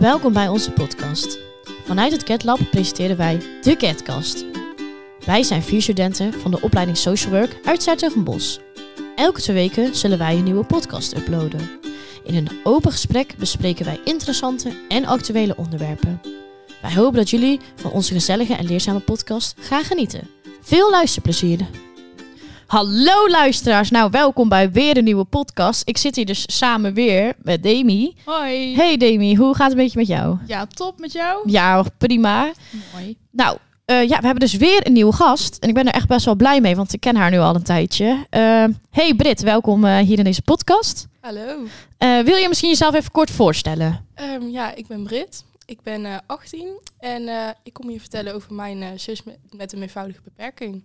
Welkom bij onze podcast. Vanuit het Cat Lab presenteren wij de Catcast. Wij zijn vier studenten van de opleiding Social Work uit Zuid-Bos. Elke twee weken zullen wij een nieuwe podcast uploaden. In een open gesprek bespreken wij interessante en actuele onderwerpen. Wij hopen dat jullie van onze gezellige en leerzame podcast gaan genieten. Veel luisterplezier! Hallo luisteraars, nou welkom bij weer een nieuwe podcast. Ik zit hier dus samen weer met Demi. Hoi. Hey Demi, hoe gaat het een beetje met jou? Ja, top met jou. Ja, prima. Mooi. Nou, eh, ja, we hebben dus weer een nieuwe gast. En ik ben er echt best wel blij mee, want ik ken haar nu al een tijdje. Eh, hey Brit, welkom eh, hier in deze podcast. Hallo. Eh, wil je misschien jezelf even kort voorstellen? Ehm, ja, ik ben Brit. Ik ben eh 18 en eh, ik kom je vertellen over mijn eh, zus met, met een eenvoudige beperking.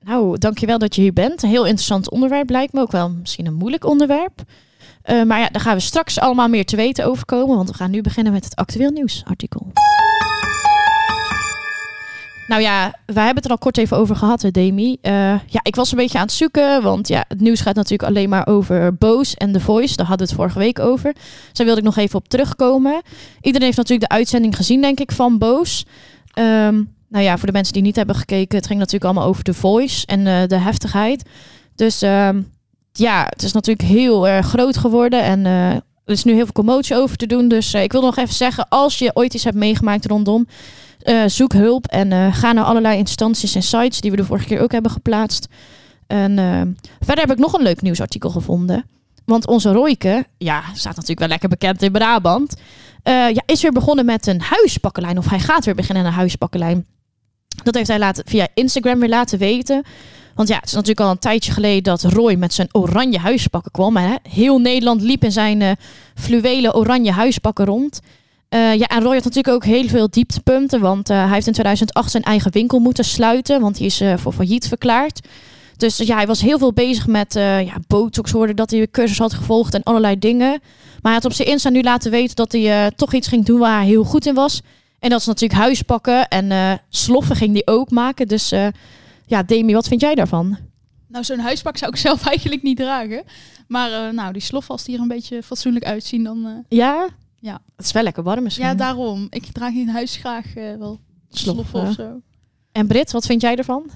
Nou, dankjewel dat je hier bent. Een heel interessant onderwerp lijkt me. Ook wel misschien een moeilijk onderwerp. Eh, maar ja, daar gaan we straks allemaal meer te weten over komen. Want we gaan nu beginnen met het actueel nieuwsartikel. Nou ja, wij hebben het er al kort even over gehad, hè, Demi. Eh, ja, ik was een beetje aan het zoeken, want ja, het nieuws gaat natuurlijk alleen maar over Boos en The Voice. Daar hadden we het vorige week over. Dus daar wilde ik nog even op terugkomen. Iedereen heeft natuurlijk de uitzending gezien, denk ik, van Boos. Ehm, nou ja, voor de mensen die niet hebben gekeken, het ging natuurlijk allemaal over The Voice en eh, de heftigheid. Dus ehm, ja, het is natuurlijk heel erg groot geworden en eh, er is nu heel veel commotie over te doen. Dus eh, ik wil nog even zeggen, als je ooit iets hebt meegemaakt rondom, zoek hulp en ga naar allerlei instanties en sites die we de vorige keer ook hebben geplaatst. En verder heb ik nog een leuk nieuwsartikel gevonden. Want onze Royke, ja, staat natuurlijk wel lekker bekend in Brabant, eh, ja, is weer begonnen met een huispakkenlijn. Of hij gaat weer beginnen aan een huispakkenlijn. Dat heeft hij laten, via Instagram weer laten weten. Want ja, het is natuurlijk al een tijdje geleden dat Roy met zijn oranje huispakken kwam. Hè? Heel Nederland liep in zijn eh fluwelen oranje huispakken rond. Eh, ja, en Roy had natuurlijk ook heel veel dieptepunten. Want eh, hij heeft in 2008 zijn eigen winkel moeten sluiten. Want die is voor failliet verklaard. Dus ja, hij was heel veel bezig met ja, botox. Hoorde dat hij cursus had gevolgd en allerlei dingen. Maar hij had op zijn Insta nu laten weten dat hij toch iets ging doen waar hij heel goed in was. En dat is natuurlijk huispakken. En eh, sloffen ging hij ook maken. Dus eh, ja, Demi, wat vind jij daarvan? Nou, zo'n huispak zou ik zelf eigenlijk niet dragen. Maar eh, nou, die sloffen, als die er een beetje fatsoenlijk uitzien, dan... eh, Ja? Ja. Het is wel lekker warm misschien. ja, daarom. Ik draag in huis graag eh, wel sloffen, Sloffen. of zo. En Brit, wat vind jij ervan?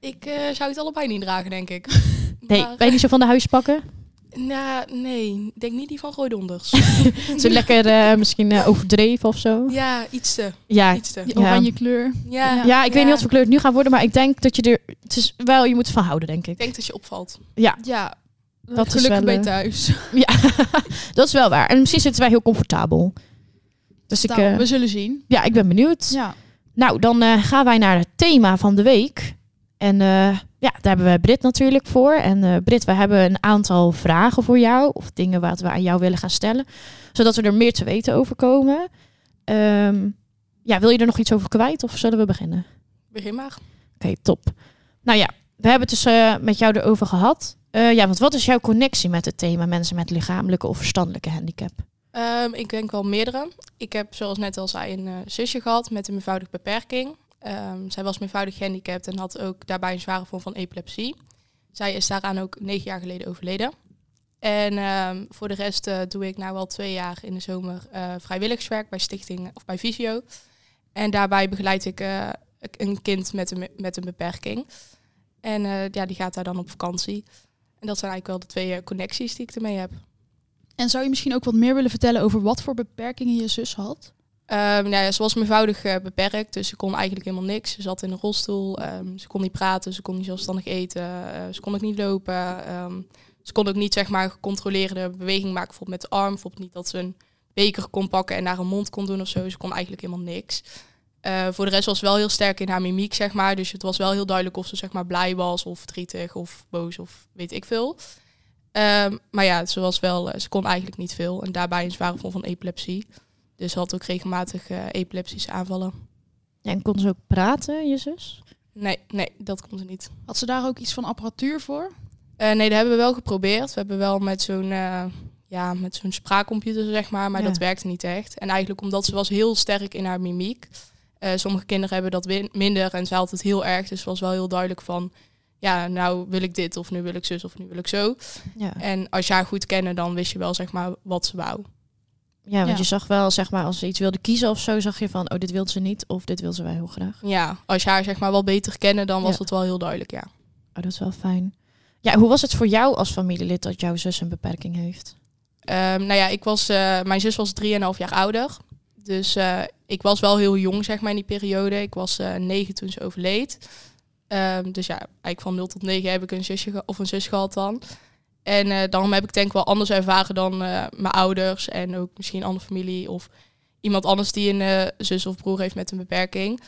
Ik eh, zou het allebei niet dragen, denk ik. Nee, Maar, ben je niet zo van de huispakken? Nou, nee, ik denk niet die van Roy Donders. Zo lekker eh, misschien eh, overdreven of zo? ja, iets te. Ja, Iets te. Ja. oranje kleur. Ja, ja, ik weet niet wat voor kleur het nu gaat worden, maar ik denk dat je er... Het is wel, je moet ervan houden, denk Ik ik. denk dat je opvalt. Ja, Ja, Dat dat is gelukkig wel, bij eh, thuis. ja. dat is wel waar. En misschien zitten wij heel comfortabel. Dus ik, Nou, we zullen zien. ja, ik ben benieuwd. Ja. Nou, dan eh, gaan wij naar het thema van de week. En eh, ja, daar hebben we Brit natuurlijk voor. En eh Brit, we hebben een aantal vragen voor jou. Of dingen wat we aan jou willen gaan stellen. Zodat we er meer te weten over komen. Ehm, ja, wil je er nog iets over kwijt of zullen we beginnen? Begin maar. Oké, top. Nou ja, we hebben het dus eh, met jou erover gehad. Eh, ja, want wat is jouw connectie met het thema mensen met lichamelijke of verstandelijke handicap? Ehm, ik denk wel meerdere. Ik heb, zoals net al zei, een zusje gehad met een eenvoudige beperking. Ehm, zij was meervoudig gehandicapt en had ook daarbij een zware vorm van epilepsie. Zij is daaraan ook negen jaar geleden overleden. En ehm, voor de rest eh, doe ik nou al twee jaar in de zomer eh, vrijwilligerswerk bij Stichting of bij Visio. En daarbij begeleid ik eh, een kind met een, met een beperking. En ja, die gaat daar dan op vakantie. En dat zijn eigenlijk wel de twee connecties die ik ermee heb. En zou je misschien ook wat meer willen vertellen over wat voor beperkingen je zus had? Ehm, nou ja, ze was meervoudig eh, beperkt, dus ze kon eigenlijk helemaal niks. Ze zat in een rolstoel, ehm, ze kon niet praten, ze kon niet zelfstandig eten, eh, ze kon ook niet lopen. ehm, ze kon ook niet zeg maar gecontroleerde beweging maken, bijvoorbeeld met de arm. Bijvoorbeeld niet dat ze een beker kon pakken en naar een mond kon doen of zo. Ze kon eigenlijk helemaal niks. Eh, voor de rest was ze wel heel sterk in haar mimiek, zeg maar. Dus het was wel heel duidelijk of ze zeg maar blij was of verdrietig of boos of weet ik veel. Maar ja, ze, was wel, ze kon eigenlijk niet veel. En daarbij een zware vorm van epilepsie. Dus ze had ook regelmatig eh, epileptische aanvallen. En kon ze ook praten, je zus? Nee, nee, dat kon ze niet. Had ze daar ook iets van apparatuur voor? Eh, nee, dat hebben we wel geprobeerd. We hebben wel met zo'n eh, ja, met zo'n spraakcomputer, zeg maar. Maar Ja. dat werkte niet echt. En eigenlijk omdat ze was heel sterk in haar mimiek. Eh, sommige kinderen hebben dat minder en ze had het heel erg. Dus was wel heel duidelijk van... Ja, nou wil ik dit of nu wil ik zus of nu wil ik zo. Ja. En als je haar goed kende, dan wist je wel zeg maar wat ze wou. Ja, want Ja. je zag wel, zeg maar, als ze iets wilde kiezen of zo, zag je van, oh, dit wil ze niet of dit wil ze wel heel graag. Ja, als je haar zeg maar wel beter kennen, dan was Ja. het wel heel duidelijk, ja. Oh, dat is wel fijn. Ja, hoe was het voor jou als familielid dat jouw zus een beperking heeft? Ehm, nou ja, ik was, eh, mijn zus was 3,5 jaar ouder. Dus eh, ik was wel heel jong, zeg maar, in die periode. Ik was eh 9 toen ze overleed. Ehm, dus ja, eigenlijk van 0 tot 9 heb ik een zusje of een zus gehad dan. En eh, daarom heb ik denk ik wel anders ervaren dan eh, mijn ouders en ook misschien andere familie of iemand anders die een eh, zus of broer heeft met een beperking.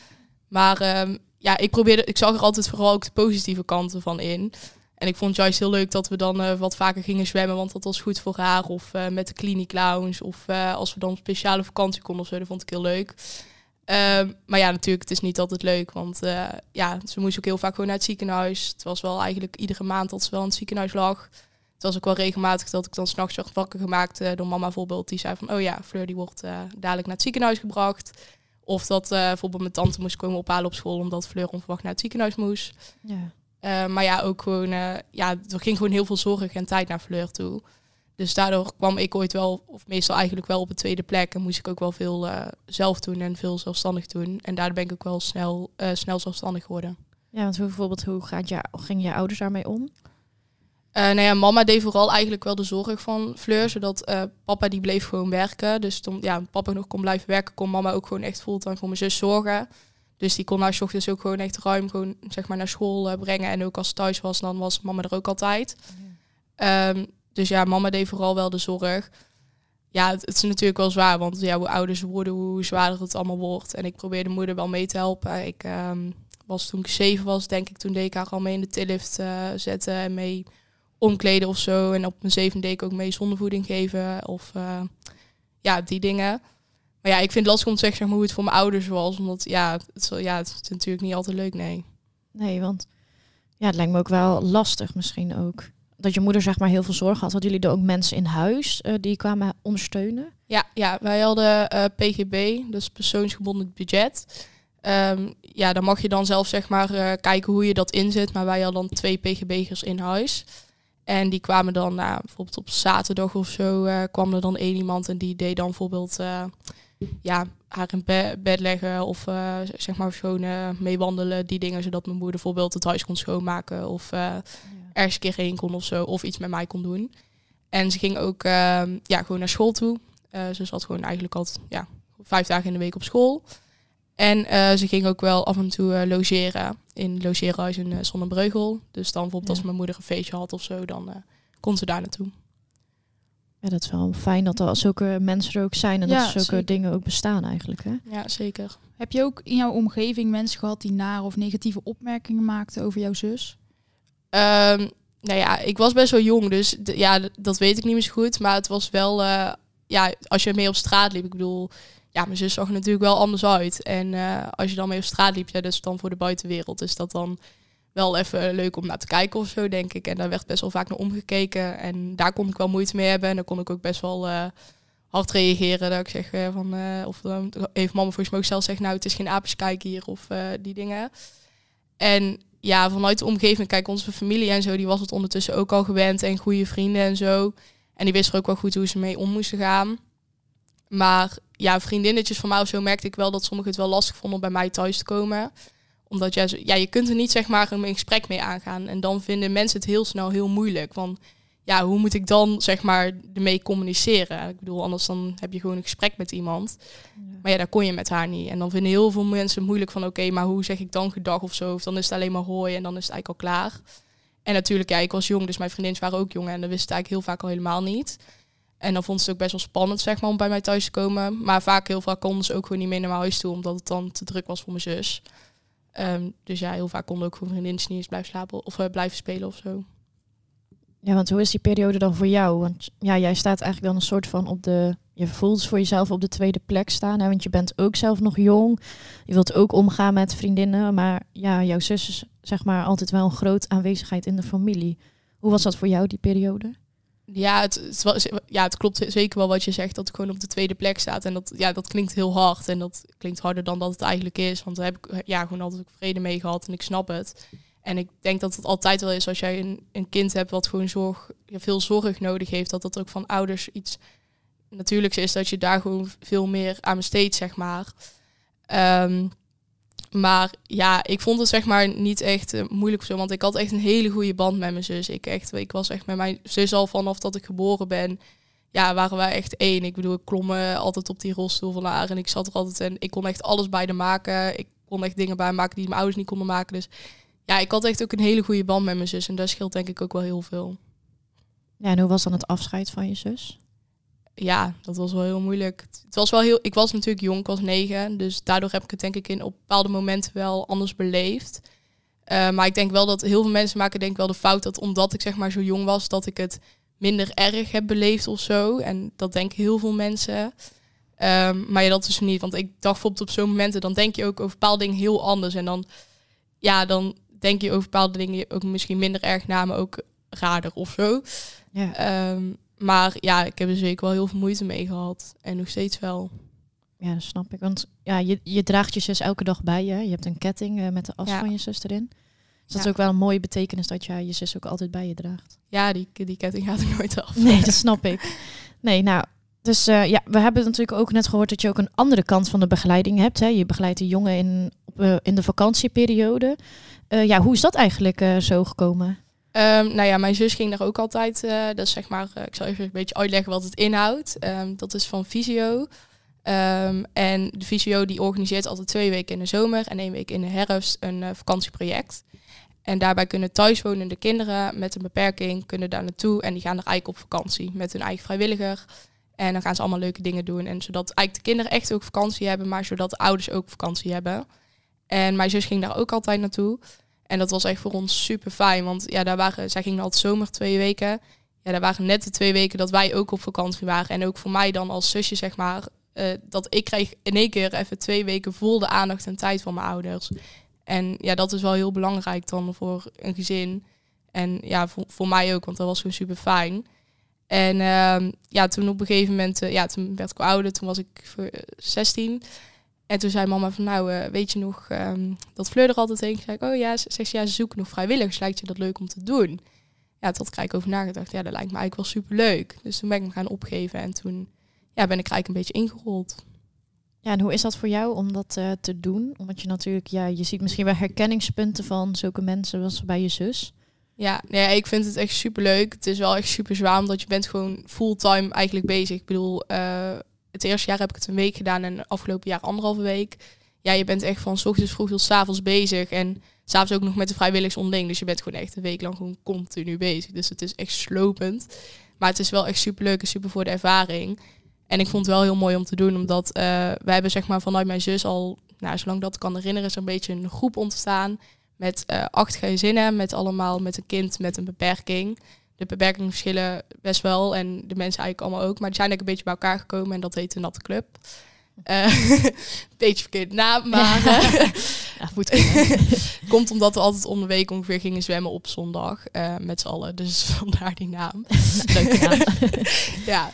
Maar ehm, ja, ik probeerde, ik zag er altijd vooral ook de positieve kanten van in. En ik vond juist heel leuk dat we dan wat vaker gingen zwemmen, want dat was goed voor haar. Of met de clinic clowns. Of als we dan speciale vakantie konden of zo, dat vond ik heel leuk. Ehm, maar ja, natuurlijk, het is niet altijd leuk. Want ja, ze moest ook heel vaak gewoon naar het ziekenhuis. Het was wel eigenlijk iedere maand dat ze wel in het ziekenhuis lag. Het was ook wel regelmatig dat ik dan s'nachts werd wakker gemaakt eh, door mama bijvoorbeeld. Die zei van, oh ja, Fleur die wordt eh, dadelijk naar het ziekenhuis gebracht. Of dat eh, bijvoorbeeld mijn tante moest komen ophalen op school omdat Fleur onverwacht naar het ziekenhuis moest. Ja. Maar ja, ook gewoon, ja, er ging gewoon heel veel zorg en tijd naar Fleur toe. Dus daardoor kwam ik ooit wel, of meestal eigenlijk wel op een tweede plek. En moest ik ook wel veel zelf doen en veel zelfstandig doen. En daardoor ben ik ook wel snel, snel zelfstandig geworden. Ja, want hoe, bijvoorbeeld, hoe gaat je, gingen je ouders daarmee om? Eh nou ja, mama deed vooral eigenlijk wel de zorg van Fleur, zodat eh, papa die bleef gewoon werken. Dus toen ja, papa nog kon blijven werken, kon mama ook gewoon echt fulltime voor mijn zus zorgen. Dus die kon haar 's ochtends ook gewoon echt ruim gewoon, zeg maar, naar school eh, brengen. En ook als ze thuis was, dan was mama er ook altijd. Ehm, dus ja, mama deed vooral wel de zorg. Ja, het, het is natuurlijk wel zwaar, want ja, hoe ouder ze worden, hoe zwaarder het allemaal wordt. En ik probeerde moeder wel mee te helpen. Ik ehm, was toen ik zeven was, denk ik, toen deed ik haar al mee in de tillift zetten en mee omkleden of zo. En op mijn zevende deed ik ook mee zondevoeding geven of eh, ja, die dingen. Maar ja, ik vind het lastig om te zeggen zeg maar, hoe het voor mijn ouders was, omdat ja, het, ja, het is natuurlijk niet altijd leuk, nee. Nee, want ja, het lijkt me ook wel lastig misschien ook. Dat je moeder zeg maar heel veel zorg had. Hadden jullie er ook mensen in huis eh, die kwamen ondersteunen? Ja, ja wij hadden eh, PGB, dus persoonsgebonden budget. Ehm, ja, dan mag je dan zelf zeg maar kijken hoe je dat inzet. Maar wij hadden dan twee PGB'gers in huis. En die kwamen dan, nou, bijvoorbeeld op zaterdag of zo, eh, kwam er dan één iemand en die deed dan bijvoorbeeld eh, ja, haar in be- bed leggen of eh, zeg maar gewoon eh, meewandelen, die dingen, zodat mijn moeder bijvoorbeeld het huis kon schoonmaken of ergens een keer heen kon of zo, of iets met mij kon doen. En ze ging ook ehm, ja, gewoon naar school toe. Ze zat gewoon eigenlijk altijd ja, vijf dagen in de week op school. En eh, ze ging ook wel af en toe eh, logeren in logeerhuis in uh, Zonnebreugel. Dus dan bijvoorbeeld Ja. als mijn moeder een feestje had of zo, dan eh kon ze daar naartoe. Ja, dat is wel fijn dat er zulke mensen er ook zijn en Ja, dat er zulke zeker. dingen ook bestaan eigenlijk. Hè? Ja, zeker. Heb je ook in jouw omgeving mensen gehad die nare of negatieve opmerkingen maakten over jouw zus? Ehm, nou ja, ik was best wel jong, dus ja, dat weet ik niet meer zo goed. Maar het was wel, eh, ja, als je mee op straat liep, ik bedoel, ja, mijn zus zag er natuurlijk wel anders uit. En eh, als je dan mee op straat liep, ja, is dan voor de buitenwereld. Is dat dan wel even leuk om naar te kijken of zo, denk ik. En daar werd best wel vaak naar omgekeken. En daar kon ik wel moeite mee hebben. En dan kon ik ook best wel eh, hard reageren. Dat ik zeg eh, van, of dan heeft mama volgens mij ook zelf zeggen, nou, het is geen apenskijk hier of die dingen. En ja, vanuit de omgeving, kijk, onze familie en zo, die was het ondertussen ook al gewend en goede vrienden en zo. En die wisten er ook wel goed hoe ze mee om moesten gaan. Maar ja, vriendinnetjes van mij of zo merkte ik wel dat sommigen het wel lastig vonden om bij mij thuis te komen. Omdat jij, ja, je kunt er niet zeg maar een gesprek mee aangaan. En dan vinden mensen het heel snel heel moeilijk. Van ja, hoe moet ik dan zeg maar ermee communiceren? Ik bedoel, anders dan heb je gewoon een gesprek met iemand. Maar ja, daar kon je met haar niet. En dan vinden heel veel mensen het moeilijk van... oké, maar hoe zeg ik dan gedag of zo? Of dan is het alleen maar hooi en dan is het eigenlijk al klaar. En natuurlijk, ja, ik was jong, dus mijn vriendinnen waren ook jong... en dat wist het eigenlijk heel vaak al helemaal niet. En dan vond ze het ook best wel spannend, zeg maar, om bij mij thuis te komen. Maar vaak, heel vaak konden ze ook gewoon niet mee naar mijn huis toe... omdat het dan te druk was voor mijn zus. Ehm, dus ja, heel vaak konden ook gewoon vriendinnen niet eens blijven slapen... of eh, blijven spelen of zo. Ja, want hoe is die periode dan voor jou? Want ja, jij staat eigenlijk dan een soort van op de... Je voelt voor jezelf op de tweede plek staan. Hè? Want je bent ook zelf nog jong. Je wilt ook omgaan met vriendinnen. Maar ja, jouw zus is zeg maar altijd wel een groot aanwezigheid in de familie. Hoe was dat voor jou, die periode? Ja het, ja, het klopt zeker wel wat je zegt, dat ik gewoon op de tweede plek staat. En dat, ja, dat klinkt heel hard en dat klinkt harder dan dat het eigenlijk is. Want daar heb ik ja, gewoon altijd vrede mee gehad en ik snap het. En ik denk dat het altijd wel is als jij een, een kind hebt wat gewoon zorg, veel zorg nodig heeft, dat dat ook van ouders iets natuurlijkste is dat je daar gewoon veel meer aan besteedt, zeg maar. Ehm, maar ja, ik vond het zeg maar niet echt eh, moeilijk of zo, want ik had echt een hele goede band met mijn zus. Ik, echt, ik was echt met mijn zus al vanaf dat ik geboren ben. Ja, waren wij echt één. Ik bedoel, ik klom eh, altijd op die rolstoel van haar en ik zat er altijd en ik kon echt alles bij de maken. Ik kon echt dingen bij maken die mijn ouders niet konden maken. Dus ja, ik had echt ook een hele goede band met mijn zus en dat scheelt denk ik ook wel heel veel. Ja, en hoe was dan het afscheid van je zus? Ja, dat was wel heel moeilijk. Het was wel heel, ik was natuurlijk jong, ik was negen, dus daardoor heb ik het denk ik in op bepaalde momenten wel anders beleefd. Uh, maar ik denk wel dat heel veel mensen maken denk ik wel de fout dat omdat ik zeg maar zo jong was, dat ik het minder erg heb beleefd of zo. En dat denken heel veel mensen. Um, maar ja, dat is niet. Want ik dacht bijvoorbeeld op zo'n momenten, dan denk je ook over bepaalde dingen heel anders. En dan, ja, dan denk je over bepaalde dingen ook misschien minder erg na, maar ook raarder of zo. Ja. Um, maar ja, ik heb er zeker wel heel veel moeite mee gehad. En nog steeds wel. Ja, dat snap ik. Want ja, je, je draagt je zus elke dag bij je. Je hebt een ketting uh, met de as van je zus erin. Dus dat is ook wel een mooie betekenis dat jij je zus ook altijd bij je draagt. Ja, die, die ketting gaat er nooit af. Nee, dat snap ik. Nee, nou, dus uh, ja, we hebben natuurlijk ook net gehoord dat je ook een andere kant van de begeleiding hebt. Hè? Je begeleidt de jongen in, op, uh, in de vakantieperiode. ja, hoe is dat eigenlijk zo gekomen? Um, nou ja, mijn zus ging daar ook altijd. Uh, dat is zeg maar, uh, ik zal even een beetje uitleggen wat het inhoudt. Um, dat is van Visio. Um, en de Visio die organiseert altijd twee weken in de zomer en één week in de herfst een uh, vakantieproject. En daarbij kunnen thuiswonende kinderen met een beperking kunnen daar naartoe en die gaan er eigenlijk op vakantie met hun eigen vrijwilliger. En dan gaan ze allemaal leuke dingen doen. En zodat eigenlijk de kinderen echt ook vakantie hebben, maar zodat de ouders ook vakantie hebben. En mijn zus ging daar ook altijd naartoe. En dat was echt voor ons super fijn. Want ja, daar waren, zij gingen altijd zomer twee weken. Ja, daar waren net de twee weken dat wij ook op vakantie waren. En ook voor mij dan als zusje, zeg maar, uh, dat ik kreeg in één keer even twee weken vol de aandacht en tijd van mijn ouders. En ja, dat is wel heel belangrijk dan voor een gezin. En ja, voor, voor mij ook, want dat was gewoon super fijn. En uh, ja, toen op een gegeven moment, uh, ja, toen werd ik ouder, toen was ik 16. En toen zei mama van nou, uh, weet je nog um, dat Fleur er altijd heen zei. Oh ja, zegt ja, ze zoeken nog vrijwilligers. Lijkt je dat leuk om te doen? Ja, toen had ik over nagedacht. Ja, dat lijkt me eigenlijk wel super leuk. Dus toen ben ik me gaan opgeven en toen ja, ben ik eigenlijk een beetje ingerold. Ja, en hoe is dat voor jou om dat uh, te doen? Omdat je natuurlijk, ja, je ziet misschien wel herkenningspunten van zulke mensen als bij je zus. Ja, nee, ik vind het echt super leuk. Het is wel echt super zwaar, omdat je bent gewoon fulltime eigenlijk bezig. Ik bedoel, uh, het eerste jaar heb ik het een week gedaan en afgelopen jaar anderhalve week. Ja, je bent echt van s ochtends vroeg tot s avonds bezig. En s'avonds ook nog met de vrijwilligers onderling. Dus je bent gewoon echt een week lang gewoon continu bezig. Dus het is echt slopend. Maar het is wel echt super leuk en super voor de ervaring. En ik vond het wel heel mooi om te doen, omdat uh, wij hebben zeg maar vanuit mijn zus al, nou, zolang dat ik kan herinneren, is er een beetje een groep ontstaan met uh, acht gezinnen, met allemaal met een kind met een beperking de beperkingen verschillen best wel. En de mensen eigenlijk allemaal ook. Maar die zijn eigenlijk een beetje bij elkaar gekomen en dat heet de Natte Club. Uh, beetje verkeerd naam, maar uh, ja, moet komt omdat we altijd om de week ongeveer gingen zwemmen op zondag uh, met z'n allen. Dus vandaar die naam. Leuke naam. ja.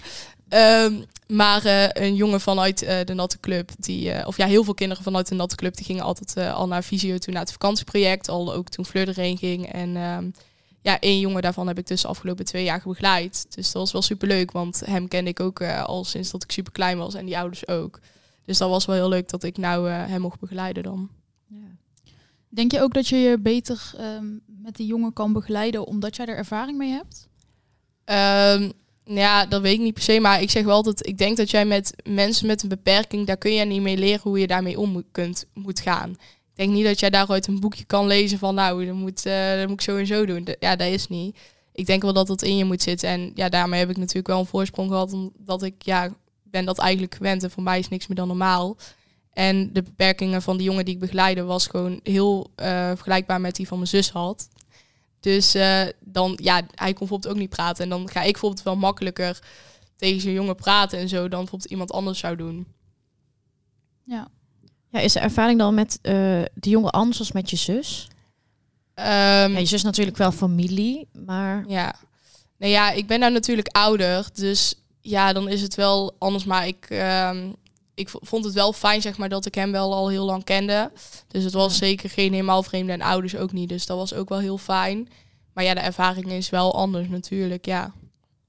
Um, maar een jongen vanuit de Natte Club, die, of ja, heel veel kinderen vanuit de Natte Club, die gingen altijd al naar Visio toen naar het vakantieproject. Al ook toen Fleur erheen ging. En um, ja, één jongen daarvan heb ik dus de afgelopen twee jaar begeleid. Dus dat was wel super leuk, want hem kende ik ook uh, al sinds dat ik super klein was en die ouders ook. Dus dat was wel heel leuk dat ik nou uh, hem mocht begeleiden dan. Ja. Denk je ook dat je je beter um, met die jongen kan begeleiden omdat jij er ervaring mee hebt? Um, ja, dat weet ik niet per se, maar ik zeg wel dat ik denk dat jij met mensen met een beperking, daar kun je niet mee leren hoe je daarmee om moet, kunt, moet gaan. Ik denk niet dat jij daaruit een boekje kan lezen van nou, dat moet, dat moet ik zo en zo doen. ja, dat is niet. Ik denk wel dat dat in je moet zitten. En ja, daarmee heb ik natuurlijk wel een voorsprong gehad. Omdat ik ja, ben dat eigenlijk gewend. En voor mij is niks meer dan normaal. En de beperkingen van die jongen die ik begeleide was gewoon heel uh, vergelijkbaar met die van mijn zus had. Dus uh, dan, ja, hij kon bijvoorbeeld ook niet praten. En dan ga ik bijvoorbeeld wel makkelijker tegen zo'n jongen praten en zo dan bijvoorbeeld iemand anders zou doen. Ja. Ja, is de ervaring dan met uh, de jongen anders als met je zus? Um, ja, je zus natuurlijk wel familie, maar... Ja. Nou ja, ik ben nou natuurlijk ouder, dus ja, dan is het wel anders. Maar ik, um, ik vond het wel fijn, zeg maar, dat ik hem wel al heel lang kende. Dus het was zeker geen helemaal vreemde en ouders ook niet. Dus dat was ook wel heel fijn. Maar ja, de ervaring is wel anders natuurlijk, ja.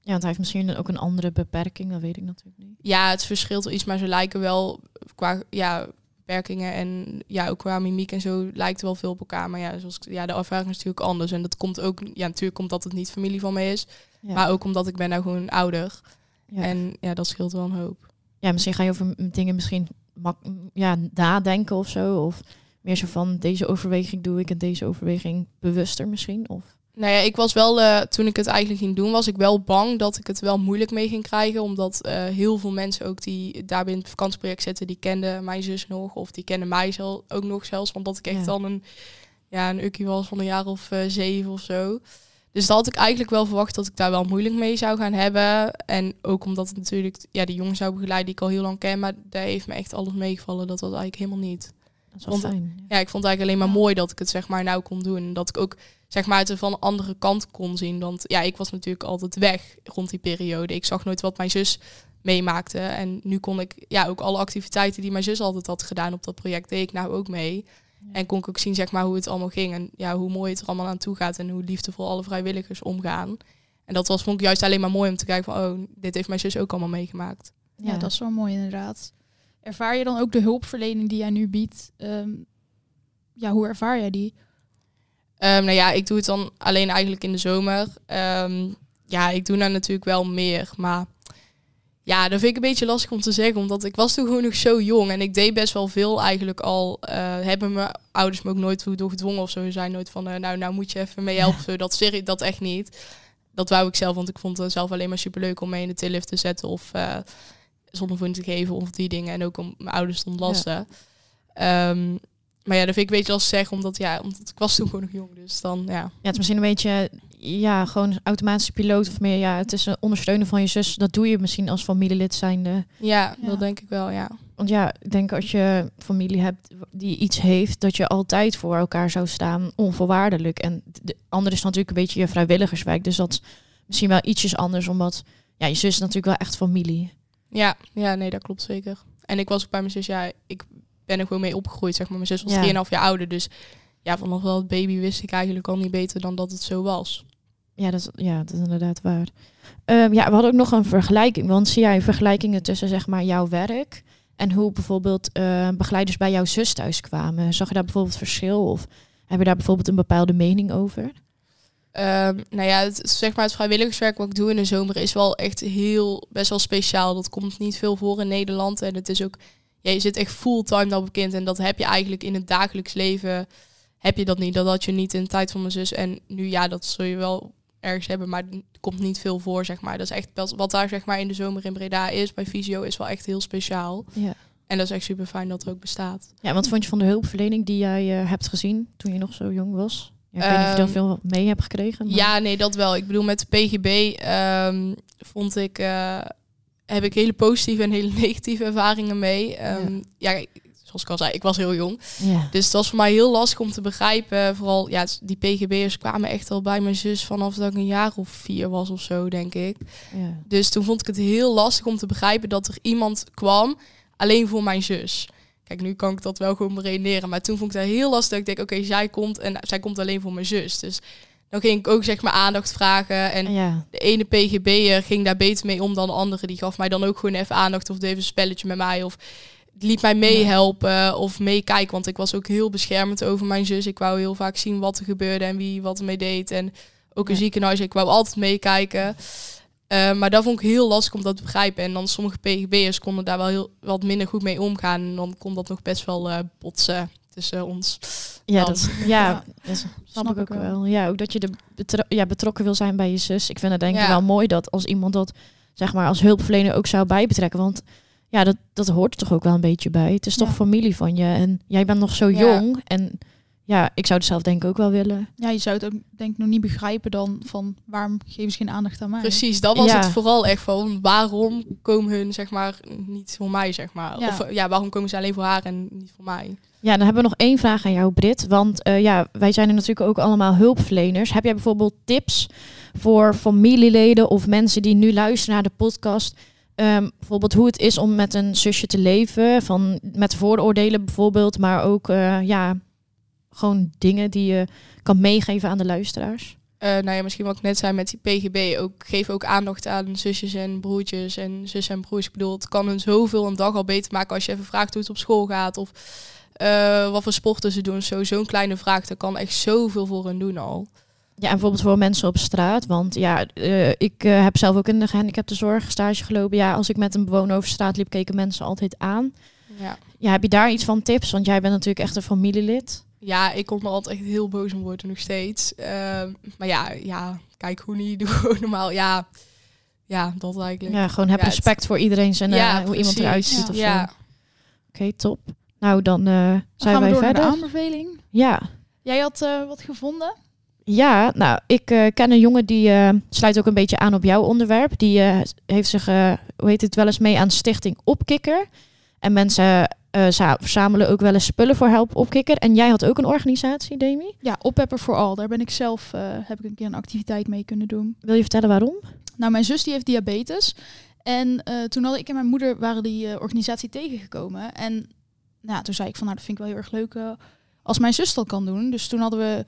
Ja, want hij heeft misschien ook een andere beperking, dat weet ik natuurlijk niet. Ja, het verschilt wel iets, maar ze lijken wel qua ja, beperkingen en ja, ook qua mimiek en zo lijkt wel veel op elkaar. Maar ja, zoals, ik- ja, de ervaring is natuurlijk anders. En dat komt ook, ja, natuurlijk omdat het niet familie van mij is. Ja. Maar ook omdat ik ben nou gewoon ouder. ja. En ja, dat scheelt wel een hoop. ja, misschien ga je over dingen misschien mak ja, nadenken of zo. Of meer zo van deze overweging doe ik en deze overweging bewuster misschien. Of Nou ja, ik was wel, eh, toen ik het eigenlijk ging doen, was ik wel bang dat ik het wel moeilijk mee ging krijgen. Omdat eh, heel veel mensen ook die daar binnen het vakantieproject zitten, die kenden mijn zus nog. Of die kenden mij zel- ook nog zelfs. Want dat ik echt Ja. dan een, ja, een ukkie was van een jaar of eh, zeven of zo. Dus dat had ik eigenlijk wel verwacht dat ik daar wel moeilijk mee zou gaan hebben. En ook omdat het natuurlijk ja, die jongen zou begeleiden die ik al heel lang ken. Maar daar heeft me echt alles meegevallen. Dat was eigenlijk helemaal niet. Dat is wel Want- fijn. Ja. Ja, ik vond het eigenlijk alleen maar Ja. mooi dat ik het zeg maar nou kon doen. En dat ik ook zeg maar het van een andere kant kon zien. Want ja, ik was natuurlijk altijd weg rond die periode. Ik zag nooit wat mijn zus meemaakte. En nu kon ik ja ook alle activiteiten die mijn zus altijd had gedaan op dat project, deed ik nou ook mee. En kon ik ook zien zeg maar hoe het allemaal ging. En ja, hoe mooi het er allemaal aan toe gaat. En hoe liefdevol alle vrijwilligers omgaan. En dat was, vond ik juist alleen maar mooi om te kijken van, oh, dit heeft mijn zus ook allemaal meegemaakt. Ja, dat is wel mooi inderdaad. Ervaar je dan ook de hulpverlening die jij nu biedt? Ehm, ja, hoe ervaar jij die? Ehm, nou ja, ik doe het dan alleen eigenlijk in de zomer. Ehm, ja, ik doe daar natuurlijk wel meer. Maar ja, dat vind ik een beetje lastig om te zeggen. Omdat ik was toen gewoon nog zo jong. En ik deed best wel veel eigenlijk al. eh, hebben mijn ouders me ook nooit toe doorgedwongen of zo. Ze zijn nooit van, eh, nou, nou moet je even mee helpen. Dat, serie, dat echt niet. Dat wou ik zelf, want ik vond het zelf alleen maar superleuk om mee in de tillift te zetten. Of eh zonnevoeding te geven of die dingen. En ook om mijn ouders te ontlasten. Ehm, maar ja, dat vind ik een beetje lastig zeggen. Omdat, ja, omdat ik was toen gewoon nog jong. Dus dan, ja. Ja, het is misschien een beetje, ja, gewoon automatische piloot of meer. Ja, het is een ondersteunen van je zus. Dat doe je misschien als familielid zijnde. Ja, Ja. dat denk ik wel, ja. Want ja, ik denk als je familie hebt die iets heeft, dat je altijd voor elkaar zou staan, onvoorwaardelijk. En de andere is natuurlijk een beetje je vrijwilligerswerk. Dus dat is misschien wel ietsjes anders, omdat ja, je zus is natuurlijk wel echt familie. Ja, ja, nee, dat klopt zeker. En ik was ook bij mijn zus, ja, ik ben er gewoon mee opgegroeid, zeg maar. Mijn zus was Ja. 3,5 jaar ouder, dus ja, vanaf wel het baby wist ik eigenlijk al niet beter dan dat het zo was. Ja, dat is, ja, dat is inderdaad waar. Ehm, ja, we hadden ook nog een vergelijking. Want zie jij vergelijkingen tussen zeg maar jouw werk en hoe bijvoorbeeld eh, begeleiders bij jouw zus thuis kwamen? Zag je daar bijvoorbeeld verschil of heb je daar bijvoorbeeld een bepaalde mening over? Ehm, nou ja, het, zeg maar het vrijwilligerswerk wat ik doe in de zomer is wel echt heel, best wel speciaal. Dat komt niet veel voor in Nederland. En het is ook, ja, je zit echt fulltime daarop kind. En dat heb je eigenlijk in het dagelijks leven, heb je dat niet. Dat had je niet in de tijd van mijn zus. En nu, ja, dat zul je wel ergens hebben, maar er komt niet veel voor, zeg maar. Dat is echt, wat daar zeg maar in de zomer in Breda is, bij Visio, is wel echt heel speciaal. Ja. En dat is echt super fijn dat er ook bestaat. Ja, wat vond je van de hulpverlening die jij eh, hebt gezien toen je nog zo jong was? Ja, ik weet niet of je daar Ehm, veel mee hebt gekregen. maar- Ja, nee, dat wel. Ik bedoel, met de PGB ehm, vond ik, eh, heb ik hele positieve en hele negatieve ervaringen mee. Ehm, ja. zoals ik al zei, ik was heel jong. ja. Dus het was voor mij heel lastig om te begrijpen. Vooral, ja, die PGB'ers kwamen echt al bij mijn zus vanaf dat ik een jaar of vier was of zo, denk ik. ja. Dus toen vond ik het heel lastig om te begrijpen dat er iemand kwam alleen voor mijn zus. Kijk, nu kan ik dat wel gewoon beredeneren. Maar toen vond ik dat heel lastig. Ik denk, oké, zij komt en zij komt alleen voor mijn zus. Dus dan ging ik ook zeg maar aandacht vragen. En ja. de ene PGB'er ging daar beter mee om dan de andere. Die gaf mij dan ook gewoon even aandacht of deed even een spelletje met mij. Of liet mij meehelpen of meekijken. Want ik was ook heel beschermend over mijn zus. Ik wou heel vaak zien wat er gebeurde en wie wat ermee deed. En ook een Ja. ziekenhuis. Ik wou altijd meekijken. Eh, maar dat vond ik heel lastig om dat te begrijpen. En dan sommige PGB'ers konden daar wel heel wat minder goed mee omgaan. En dan kon dat nog best wel eh, botsen tussen ons. Ja, dat, ja, Ja, dat snap, ik ook wel. Ja, ook dat je de betro- ja, betrokken wil zijn bij je zus. Ik vind het denk ik Ja. wel mooi dat als iemand dat zeg maar als hulpverlener ook zou bijbetrekken. Want ja, dat, dat hoort er toch ook wel een beetje bij. Het is toch Ja. familie van je. En jij bent nog zo Ja. jong. En ja, ik zou het zelf denk ik ook wel willen. Ja, je zou het ook denk ik nog niet begrijpen dan van waarom geven ze geen aandacht aan mij? Precies, dat was Ja. het vooral echt van waarom komen hun zeg maar niet voor mij zeg maar. Ja. Of ja, waarom komen ze alleen voor haar en niet voor mij? Ja, dan hebben we nog één vraag aan jou, Brit. Want eh, ja, wij zijn er natuurlijk ook allemaal hulpverleners. Heb jij bijvoorbeeld tips voor familieleden of mensen die nu luisteren naar de podcast? Ehm, bijvoorbeeld hoe het is om met een zusje te leven, van, met vooroordelen bijvoorbeeld, maar ook eh, ja, gewoon dingen die je kan meegeven aan de luisteraars. eh, nou ja, misschien wat ik net zei met die PGB, ook, geef ook aandacht aan zusjes en broertjes en zussen en broers. Ik bedoel, het kan hun zoveel een dag al beter maken als je even vraagt hoe het op school gaat of eh, wat voor sporten ze doen. Zo, zo'n kleine vraag, dat kan echt zoveel voor hun doen al. Ja, en bijvoorbeeld voor mensen op straat. Want ja, eh, ik heb zelf ook in de gehandicaptenzorg stage gelopen. Ja, als ik met een bewoner over straat liep, keken mensen altijd aan. Ja. Ja, heb je daar iets van tips? Want jij bent natuurlijk echt een familielid. Ja, ik kon er altijd echt heel boos om worden, nog steeds. Ehm, maar ja, ja, kijk hoe niet, doe gewoon normaal. Ja, ja, dat eigenlijk. Ja, gewoon heb Ja, het- respect voor iedereen zijn eh, Ja, hoe iemand eruit ziet Ja. of Ja, zo. Oké, top. Nou, dan eh, Dan zijn gaan we wij door verder. naar de aanbeveling. Ja. Jij had eh, wat gevonden? Ja, nou, ik eh, ken een jongen die eh, sluit ook een beetje aan op jouw onderwerp. Die eh, heeft zich, eh, hoe heet het, wel eens mee aan Stichting Opkikker. En mensen eh, za- verzamelen ook wel eens spullen voor Help Opkikker. En jij had ook een organisatie, Demi. Ja, Oppepper voor Al. Daar ben ik zelf, eh, heb ik een keer een activiteit mee kunnen doen. Wil je vertellen waarom? Nou, mijn zus die heeft diabetes. En eh, toen had ik en mijn moeder waren die organisatie tegengekomen. En nou, toen zei ik van, nou, dat vind ik wel heel erg leuk als mijn zus dat kan doen. Dus toen hadden we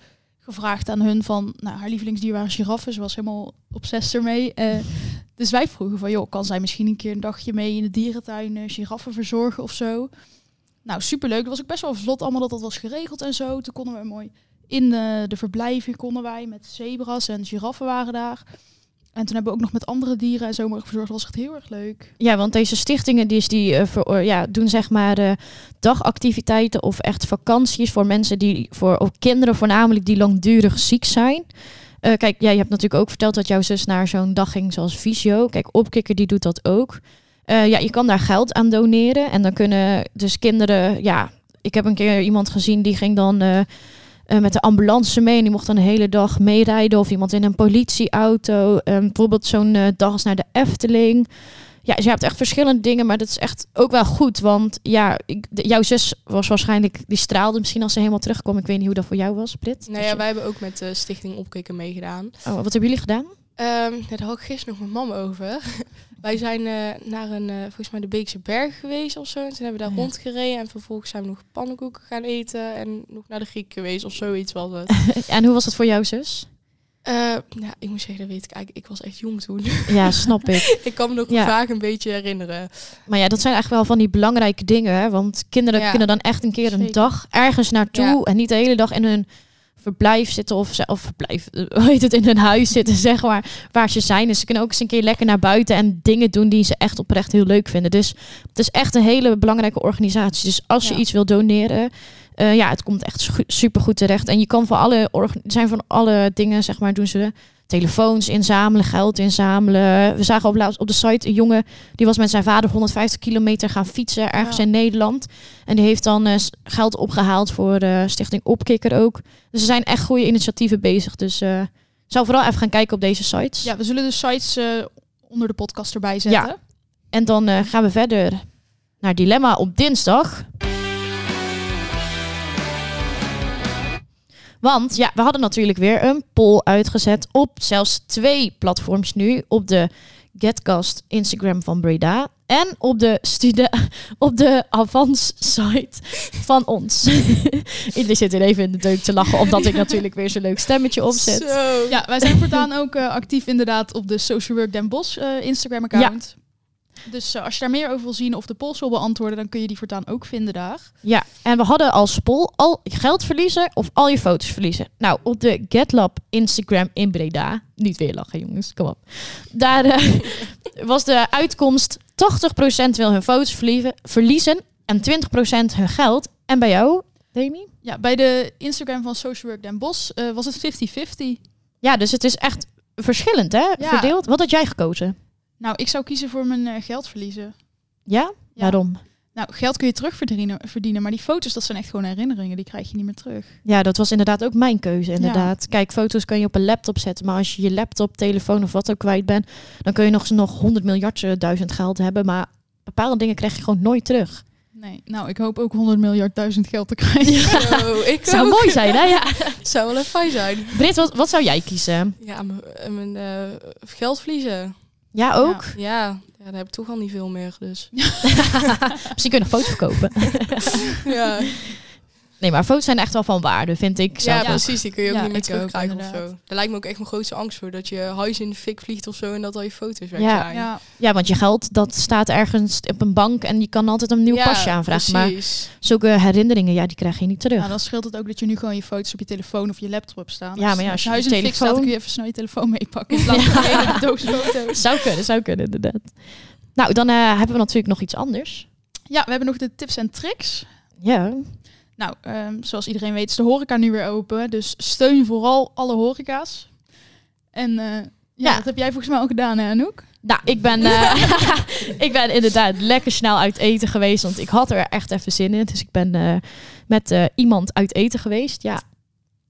gevraagd aan hun van, nou, haar lievelingsdier waren giraffen. Ze was helemaal obsessed ermee. Eh, dus wij vroegen van, joh, kan zij misschien een keer een dagje mee in de dierentuin eh, giraffen verzorgen of zo? Nou, superleuk. Dat was ook best wel vlot allemaal dat dat was geregeld en zo. Toen konden we mooi in de, de verblijving konden wij met zebra's en giraffen waren daar. En toen hebben we ook nog met andere dieren en zo verzorgd. Dat was echt heel erg leuk. Ja, want deze stichtingen die, die, eh, voor, ja, doen zeg maar eh, dagactiviteiten of echt vakanties voor mensen die, voor ook kinderen voornamelijk, die langdurig ziek zijn. Eh, kijk, jij hebt natuurlijk ook verteld dat jouw zus naar zo'n dag ging zoals Visio. Kijk, Opkikker die doet dat ook. Eh, ja, je kan daar geld aan doneren en dan kunnen dus kinderen, ja, ik heb een keer iemand gezien die ging dan eh, met de ambulance mee en die mocht dan de hele dag meerijden of iemand in een politieauto. Eh, bijvoorbeeld zo'n eh, dag als naar de Efteling. Ja, dus je hebt echt verschillende dingen, maar dat is echt ook wel goed. Want ja, ik, de- jouw zus was waarschijnlijk, die straalde misschien als ze helemaal terugkwam. Ik weet niet hoe dat voor jou was, Brit. nou ja, wij hebben ook met de Stichting Opkikken meegedaan. Oh, wat hebben jullie gedaan? Ja, daar had ik gisteren nog met mama over. Wij zijn eh, naar een, eh, volgens mij de Beekse Berg geweest of zo. En toen hebben we daar Ja. rondgereden. En vervolgens zijn we nog pannenkoeken gaan eten. En nog naar de Griek geweest of zoiets was het. en hoe was het voor jouw zus? Ja, ik moet zeggen, dat weet ik eigenlijk. Ik was echt jong toen. Ja, snap ik. ik kan me nog Ja. vaak een beetje herinneren. Maar ja, dat zijn echt wel van die belangrijke dingen. Hè? Want kinderen Ja. kunnen dan echt een keer een dag ergens naartoe. En niet de hele dag in hun verblijf zitten of, ze- of verblijf, hoe heet het, in hun huis zitten, zeg maar, waar ze zijn. Dus ze kunnen ook eens een keer lekker naar buiten en dingen doen die ze echt oprecht heel leuk vinden. Dus het is echt een hele belangrijke organisatie. Dus als je Ja. iets wil doneren, eh, ja, het komt echt super goed terecht. En je kan voor alle, zijn van alle dingen, zeg maar, doen ze telefoons inzamelen, geld inzamelen. We zagen op, op de site een jongen die was met zijn vader 150 kilometer gaan fietsen ergens Ja. in Nederland. En die heeft dan eh, geld opgehaald voor de Stichting Opkikker ook. Dus er zijn echt goede initiatieven bezig. Dus eh zou vooral even gaan kijken op deze sites. Ja, we zullen de sites eh, onder de podcast erbij zetten. En dan gaan we verder naar Dilemma op dinsdag. Want ja, we hadden natuurlijk weer een poll uitgezet op zelfs twee platforms nu. Op de Getcast Instagram van Breda. En op de, stude op de Avans site van ons. Iedereen zit hier even in de deuk te lachen. Omdat ik natuurlijk weer zo'n leuk stemmetje opzet. Zo. Ja, wij zijn voortaan ook eh, actief inderdaad op de Social Work Den Bosch eh, Instagram account. Dus eh, als je daar meer over wil zien of de polls wil beantwoorden, dan kun je die voortaan ook vinden daar. Ja, en we hadden als poll al geld verliezen of al je foto's verliezen. Nou, op de GetLab Instagram in Breda, niet weer lachen jongens, kom op. Daar eh, was de uitkomst 80% wil hun foto's verliezen, verliezen en 20% hun geld. En bij jou, Demi? Ja, bij de Instagram van Social Work Den Bosch eh, was het 50-50. Ja, dus het is echt verschillend hè, Ja. verdeeld. Wat had jij gekozen? Nou, ik zou kiezen voor mijn eh, geld verliezen. Ja? Ja. Waarom? Nou, geld kun je terugverdienen, verdienen, maar die foto's, dat zijn echt gewoon herinneringen. Die krijg je niet meer terug. Ja, dat was inderdaad ook mijn keuze. Inderdaad. Kijk, foto's kan je op een laptop zetten. Maar als je je laptop, telefoon of wat ook kwijt bent, dan kun je nog, nog 100 miljard duizend geld hebben. Maar bepaalde dingen krijg je gewoon nooit terug. Nee, nou, ik hoop ook 100 miljard duizend geld te krijgen. Zo, ik Zou ook. mooi zijn, hè? Ja. Zou wel even fijn zijn. Brit, wat, wat zou jij kiezen? Ja, mijn- eh, mijn eh, geld verliezen. Ja, ook? Ja, ja, daar heb ik toch al niet veel meer. Dus Misschien kun je nog foto's verkopen. ja. Nee, maar foto's zijn echt wel van waarde, vind ik zelf Ja, ook. precies. Die kun je ook Ja, niet meer ook, terugkrijgen of zo. Daar lijkt me ook echt mijn grootste angst voor. Dat je huis in de fik vliegt of zo en dat al je foto's weg Ja. zijn. Ja, Ja, want je geld, dat staat ergens op een bank en je kan altijd een nieuw Ja, pasje aanvragen. Maar precies. zulke herinneringen, ja, die krijg je niet terug. Nou, dan scheelt het ook dat je nu gewoon je foto's op je telefoon of je laptop hebt staan. Ja, maar ja, als je je huis in de fik staat, kun je even snel je telefoon meepakken. In plaats van een doos foto's. Zou kunnen, zou kunnen, inderdaad. Nou, dan eh, hebben we natuurlijk nog iets anders. Ja, we hebben nog de tips en tricks. Ja, Nou, ehm, zoals iedereen weet is de horeca nu weer open. Dus steun vooral alle horeca's. En eh, ja, Ja. dat heb jij volgens mij al gedaan, hè, Anouk? nou, ik ben, eh, ik ben inderdaad lekker snel uit eten geweest, want ik had er echt even zin in. Dus ik ben eh, met iemand uit eten geweest. Ja,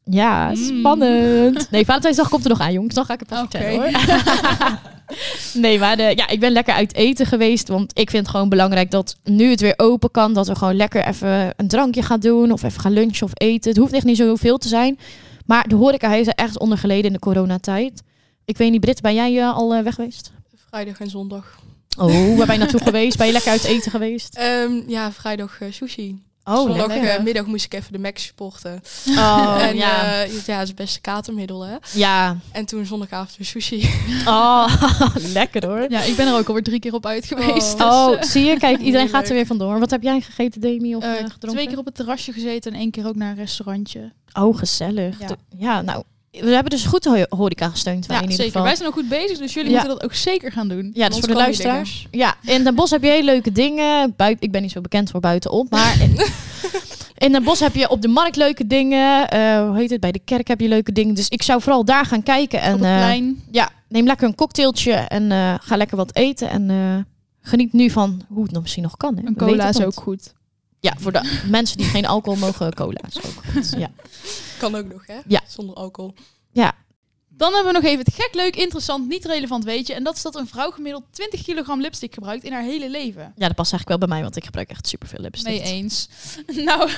ja, Mm. spannend. Nee, Valentijnsdag komt er nog aan, jongens. Dan ga ik het pas vertellen, hoor. nee, maar de, ja, ik ben lekker uit eten geweest, want ik vind het gewoon belangrijk dat nu het weer open kan, dat we gewoon lekker even een drankje gaan doen of even gaan lunchen of eten. Het hoeft echt niet zoveel te zijn, maar de horeca heeft er echt onder geleden in de coronatijd. Ik weet niet, Britt, ben jij eh, al eh, weg geweest? Vrijdag en zondag. Oh, waar ben je naartoe geweest? Ben je lekker uit eten geweest? Ehm, ja, vrijdag eh, sushi. Oh, Zondagmiddag middag moest ik even de Mac supporten. Oh, en ja. ja. ja, het is het beste katermiddel, hè. ja. En toen zondagavond weer sushi. Oh, lekker hoor. Ja, ik ben er ook alweer drie keer op uit geweest. dus, Oh, eh, zie je? Kijk, iedereen gaat er weer vandoor. Wat heb jij gegeten, Demi? Of eh, eh, gedronken? twee keer op het terrasje gezeten en één keer ook naar een restaurantje. Oh, gezellig. Ja, nou, we hebben dus goed ho- horeca gesteund. wij Ja, in ieder zeker. geval. Wij zijn ook goed bezig, dus jullie Ja. moeten dat ook zeker gaan doen. Ja, dus voor de luisteraars. Ja, in Den Bosch heb je hele leuke dingen. Buiten, ik ben niet zo bekend voor buitenop, maar in, in Den Bosch heb je op de markt leuke dingen. Eh, hoe heet het? Bij de kerk heb je leuke dingen. Dus ik zou vooral daar gaan kijken. En op het eh, ja, neem lekker een cocktailtje en eh, ga lekker wat eten. En geniet nu van hoe het nog misschien nog kan. Hè? Een cola het is ook goed. Ja, voor de mensen die geen alcohol mogen, cola is ook goed. Ja. Kan ook nog, hè? Ja. Zonder alcohol. Dan hebben we nog even het gek, leuk, interessant, niet relevant weetje. En dat is dat een vrouw gemiddeld 20 kilogram lipstick gebruikt in haar hele leven. ja, dat past eigenlijk wel bij mij, want ik gebruik echt superveel lipstick. Mee eens. nou,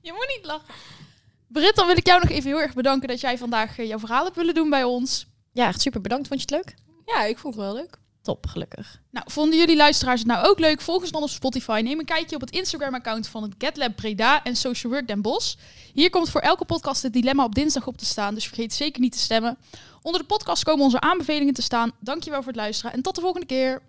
je moet niet lachen. Britt, dan wil ik jou nog even heel erg bedanken dat jij vandaag eh, jouw verhaal hebt willen doen bij ons. Ja, echt super bedankt. Vond je het leuk? Ja, ik vond het wel leuk. Top, gelukkig. Nou, vonden jullie luisteraars het nou ook leuk? Volg ons dan op Spotify. Neem een kijkje op het Instagram-account van het GetLab Breda en Social Work Den Bosch. Hier komt voor elke podcast het dilemma op dinsdag op te staan, dus vergeet zeker niet te stemmen. Onder de podcast komen onze aanbevelingen te staan. Dankjewel voor het luisteren en tot de volgende keer.